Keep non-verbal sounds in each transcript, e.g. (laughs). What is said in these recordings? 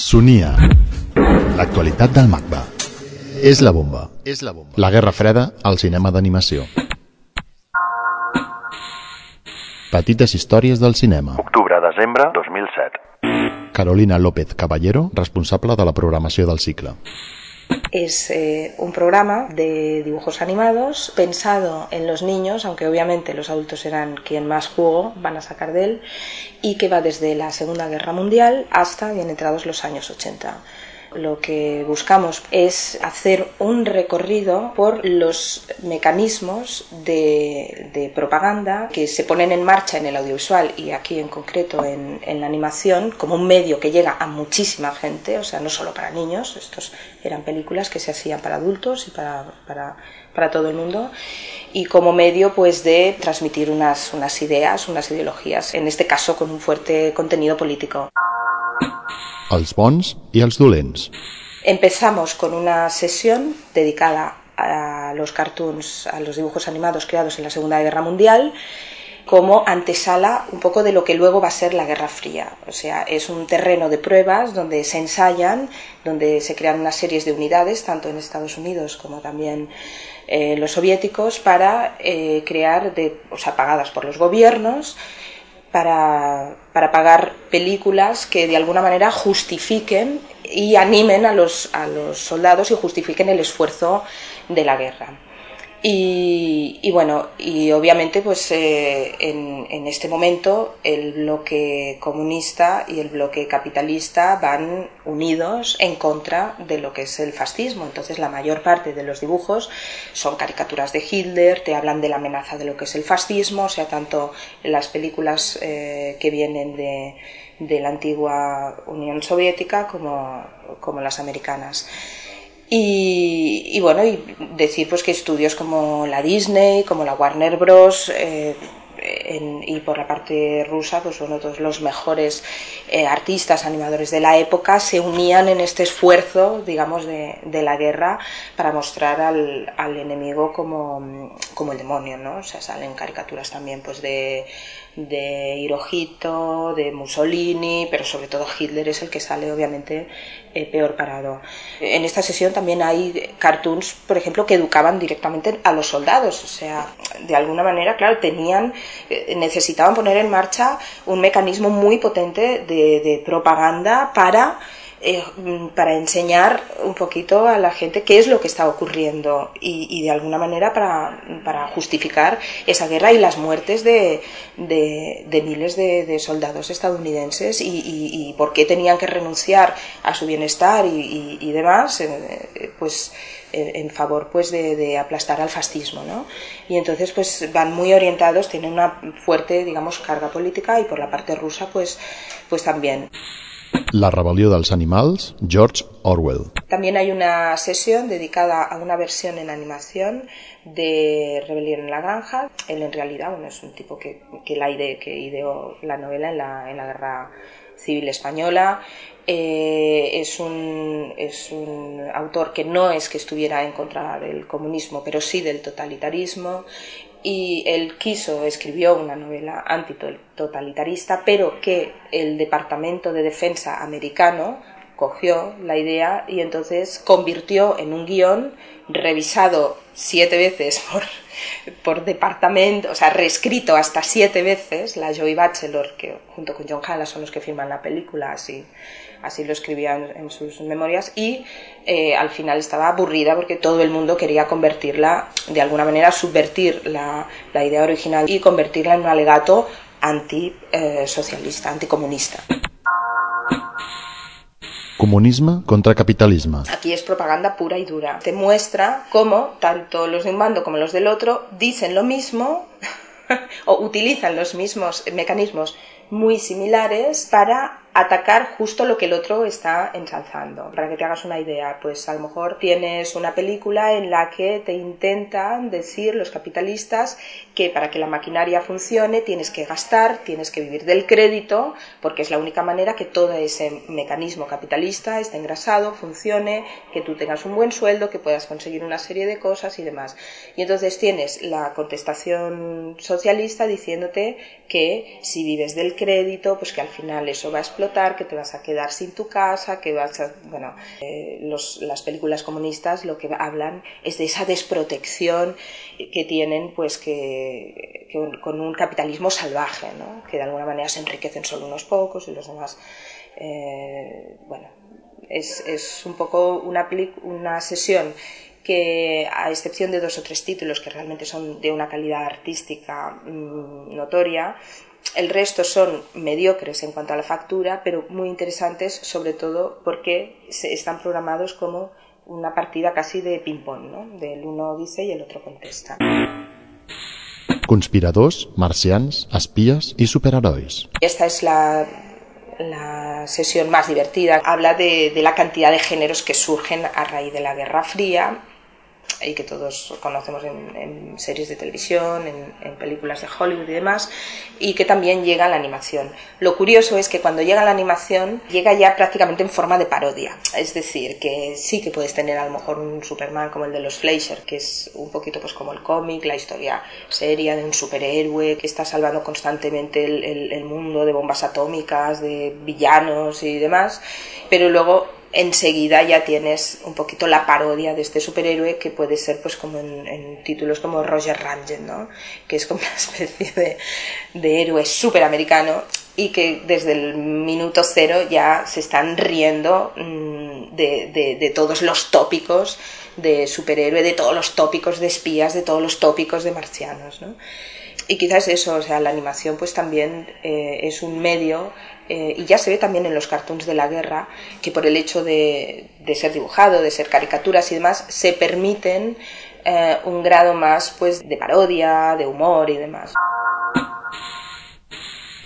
Sonia. L'actualitat del MACBA. És la bomba. És la bomba. La Guerra Freda al cinema d'animació. Petites històries del cinema. Octubre-desembre 2007. Carolina López Caballero, responsable de la programació del cicle. Es eh, un programa de dibujos animados pensado en los niños, aunque obviamente los adultos serán quien más jugo van a sacar de él, y que va desde la Segunda Guerra Mundial hasta bien entrados los años 80. Lo que buscamos es hacer un recorrido por los mecanismos de, de propaganda que se ponen en marcha en el audiovisual y aquí en concreto en, la animación como un medio que llega a muchísima gente, o sea, no solo para niños, estos eran películas que se hacían para adultos y para, para, para todo el mundo, y como medio pues de transmitir unas, unas ideas, unas ideologías, en este caso con un fuerte contenido político. Els bons i els dolents. Empezamos con una sesión dedicada a los cartoons, a los dibujos animados creados en la Segunda Guerra Mundial, como antesala un poco de lo que luego va a ser la Guerra Fría. O sea, es un terreno de pruebas donde se ensayan, donde se crean unas series de unidades, tanto en Estados Unidos como también eh, los soviéticos, para eh, crear, de, o sea, pagadas por los gobiernos, para, para, pagar películas que de alguna manera justifiquen y animen a los, a los soldados y justifiquen el esfuerzo de la guerra. Y, y, bueno, y obviamente pues eh, en, en, este momento el bloque comunista y el bloque capitalista van unidos en contra de lo que es el fascismo. Entonces la mayor parte de los dibujos son caricaturas de Hitler, te hablan de la amenaza de lo que es el fascismo, o sea, tanto las películas eh, que vienen de, de, la antigua Unión Soviética como, como las americanas. Y, y, bueno, y decir pues que estudios como la Disney, como la Warner Bros. Eh, en, y por la parte rusa, pues bueno, todos los mejores eh, artistas, animadores de la época se unían en este esfuerzo, digamos, de, de la guerra para mostrar al, al, enemigo como, como el demonio, ¿no? O sea, salen caricaturas también, pues de de Hirohito, de Mussolini, pero sobre todo Hitler es el que sale obviamente eh, peor parado. En esta sesión también hay cartoons, por ejemplo, que educaban directamente a los soldados, o sea, de alguna manera, claro, tenían, necesitaban poner en marcha un mecanismo muy potente de, de propaganda para eh, para enseñar un poquito a la gente qué es lo que está ocurriendo y, y de alguna manera para, para, justificar esa guerra y las muertes de, de, miles de, de, soldados estadounidenses y, y, y, por qué tenían que renunciar a su bienestar y, demás, eh, pues en favor pues de, aplastar al fascismo ¿no? y entonces pues van muy orientados tienen una fuerte digamos carga política y por la parte rusa pues pues también la rebelió dels animals, George Orwell. También hay una sesión dedicada a una versión en animación de Rebelión en la Granja. Él en realidad bueno, es un tipo que, que, la ide, que ideó la novela en la, en la Guerra Civil Española. Eh, es, un, es un autor que no es que estuviera en contra del comunismo, pero sí del totalitarismo y él quiso, escribió una novela antitotalitarista, pero que el Departamento de Defensa americano cogió la idea y entonces convirtió en un guion revisado siete veces (laughs) por, por departamento, o sea, reescrito hasta siete veces, la Joy Bachelor, que junto con John Halla son los que firman la película, así, así lo escribía en, en sus memorias, y eh, al final estaba aburrida porque todo el mundo quería convertirla, de alguna manera, subvertir la, la idea original y convertirla en un alegato antisocialista, eh, anticomunista. Comunisme contra capitalisme. Aquí es propaganda pura y dura. Te muestra cómo tanto los de un bando como los del otro dicen lo mismo (laughs) o utilizan los mismos mecanismos muy similares para atacar justo lo que el otro está ensalzando. Para que te hagas una idea, pues a lo mejor tienes una película en la que te intentan decir los capitalistas que para que la maquinaria funcione tienes que gastar, tienes que vivir del crédito, porque es la única manera que todo ese mecanismo capitalista esté engrasado, funcione, que tú tengas un buen sueldo, que puedas conseguir una serie de cosas y demás. Y entonces tienes la contestación socialista diciéndote que si vives del crédito, pues que al final eso va a que te vas a quedar sin tu casa, que vas a... Bueno, eh, las películas comunistas lo que hablan es de esa desprotección que tienen pues que, con un capitalismo salvaje, ¿no? que de alguna manera se enriquecen solo unos pocos y los demás... Eh, bueno, es, es, un poco una, una sesión que a excepción de dos o tres títulos que realmente son de una calidad artística mm, notoria, el resto son mediocres en cuanto a la factura, pero muy interesantes sobre todo porque se están programados como una partida casi de ping-pong, ¿no? Del uno dice y el otro contesta. Conspiradors, marcians, espías y superhéroes. Esta es la la sesión más divertida. Habla de, de, la cantidad de géneros que surgen a raíz de la Guerra Fría y que todos conocemos en, series de televisión, en, películas de Hollywood y demás, y que también llega a la animación. Lo curioso es que cuando llega a la animación llega ya prácticamente en forma de parodia, es decir, que sí que puedes tener a lo mejor un Superman como el de los Fleischer, que es un poquito pues como el cómic, la historia seria de un superhéroe que está salvando constantemente el, el mundo de bombas atómicas, de villanos y demás, pero luego enseguida ya tienes un poquito la parodia de este superhéroe que puede ser pues como en, títulos como Roger Ranger, ¿no? que es como una (laughs) especie de, de héroe superamericano y que desde el minuto cero ya se están riendo mm, de, de, todos los tópicos de superhéroe, de todos los tópicos de espías, de todos los tópicos de marcianos. ¿no? Y quizás eso, o sea, la animación pues también eh, es un medio eh, y ya se ve también en los cartoons de la guerra, que por el hecho de, ser dibujado, de ser caricaturas y demás, se permiten eh, un grado más pues de parodia, de humor y demás.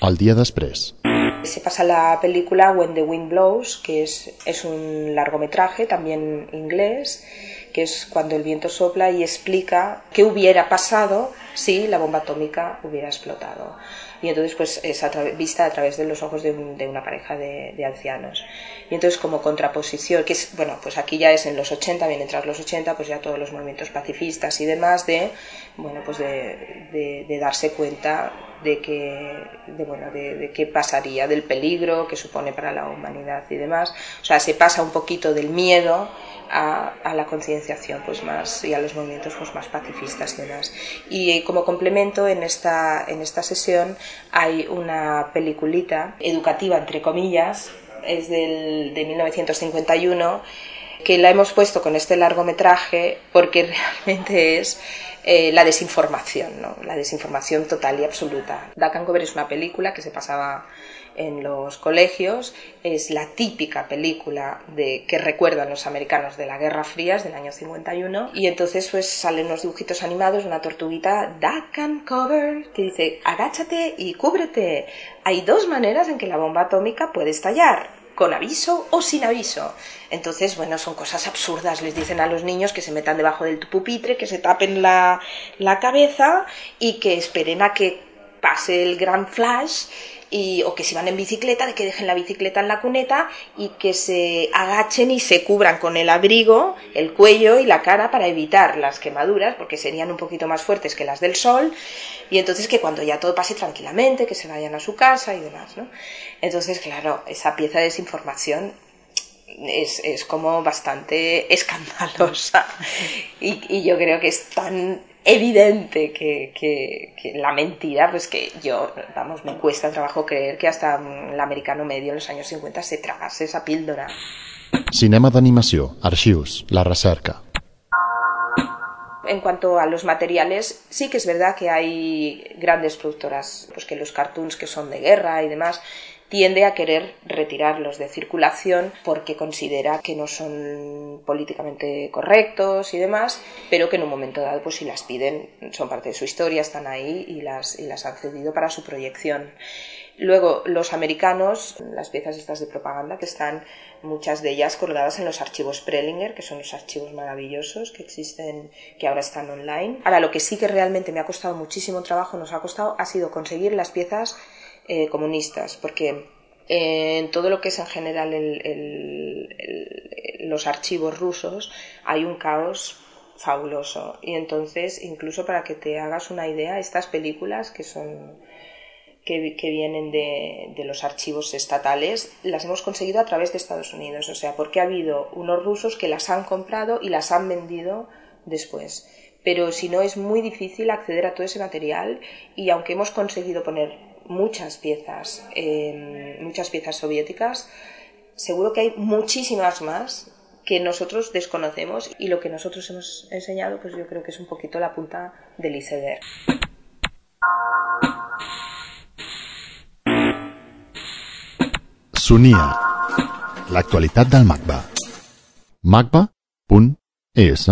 Al día después. Se pasa la película When the Wind Blows, que es, es un largometraje también inglés, que es cuando el viento sopla y explica qué hubiera pasado si la bomba atómica hubiera explotado y entonces pues es vista a través de los ojos de, una pareja de, ancianos. Y entonces como contraposición, que es, bueno, pues aquí ya es en los 80, bien tras los 80, pues ya todos los movimientos pacifistas y demás de, bueno, pues de, de darse cuenta de que, de, bueno, de, qué pasaría, del peligro que supone para la humanidad y demás. O sea, se pasa un poquito del miedo a, la concienciación pues más y a los movimientos pues más pacifistas y demás. Y como complemento en esta, en esta sesión hay una peliculita educativa entre comillas, es del, de 1951 que la hemos puesto con este largometraje porque (laughs) realmente es eh, la desinformación, ¿no? la desinformación total y absoluta. Duck and Cover es una película que se pasaba en los colegios. Es la típica película de, que recuerdan los americanos de la Guerra Fría del año 51. Y entonces pues salen unos dibujitos animados, una tortuguita, duck and cover, que dice, agáchate y cúbrete. Hay dos maneras en que la bomba atómica puede estallar con aviso o sin aviso. Entonces, bueno, son cosas absurdas. Les dicen a los niños que se metan debajo del pupitre, que se tapen la, la cabeza y que esperen a que pase el gran flash y, o que si van en bicicleta, de que dejen la bicicleta en la cuneta y que se agachen y se cubran con el abrigo el cuello y la cara para evitar las quemaduras, porque serían un poquito más fuertes que las del sol, y entonces que cuando ya todo pase tranquilamente, que se vayan a su casa y demás, ¿no? Entonces, claro, esa pieza de desinformación es, es, como bastante (laughs) escandalosa y, y, yo creo que es tan evidente que, que, la mentira, pues que yo, vamos, me cuesta trabajo creer que hasta el americano medio en los años 50 se tragase esa píldora. Cinema d'animació, arxius, la recerca. En cuanto a los materiales, sí que es verdad que hay grandes productoras, pues que los cartoons que son de guerra y demás, tiende a querer retirarlos de circulación porque considera que no son políticamente correctos y demás, pero que en un momento dado, pues si las piden, son parte de su historia, están ahí y las, han cedido para su proyección. Luego, los americanos, las piezas estas de propaganda, que están muchas de ellas colgadas en los archivos Prelinger, que son los archivos maravillosos que existen, que ahora están online. Ahora, lo que sí que realmente me ha costado muchísimo trabajo, nos ha costado, ha sido conseguir las piezas eh, comunistas, porque eh, en todo lo que es en general los archivos rusos hay un caos fabuloso y entonces incluso para que te hagas una idea estas películas que son que, vienen de, los archivos estatales las hemos conseguido a través de Estados Unidos, o sea, porque ha habido unos rusos que las han comprado y las han vendido después. Pero si no es muy difícil acceder a todo ese material y aunque hemos conseguido poner muchas piezas, em, muchas piezas soviéticas, seguro que hay muchísimas más que nosotros desconocemos y lo que nosotros hemos enseñado, pues yo creo que es un poquito la punta del iceberg. Sonia, l'actualitat del MACBA. macba.es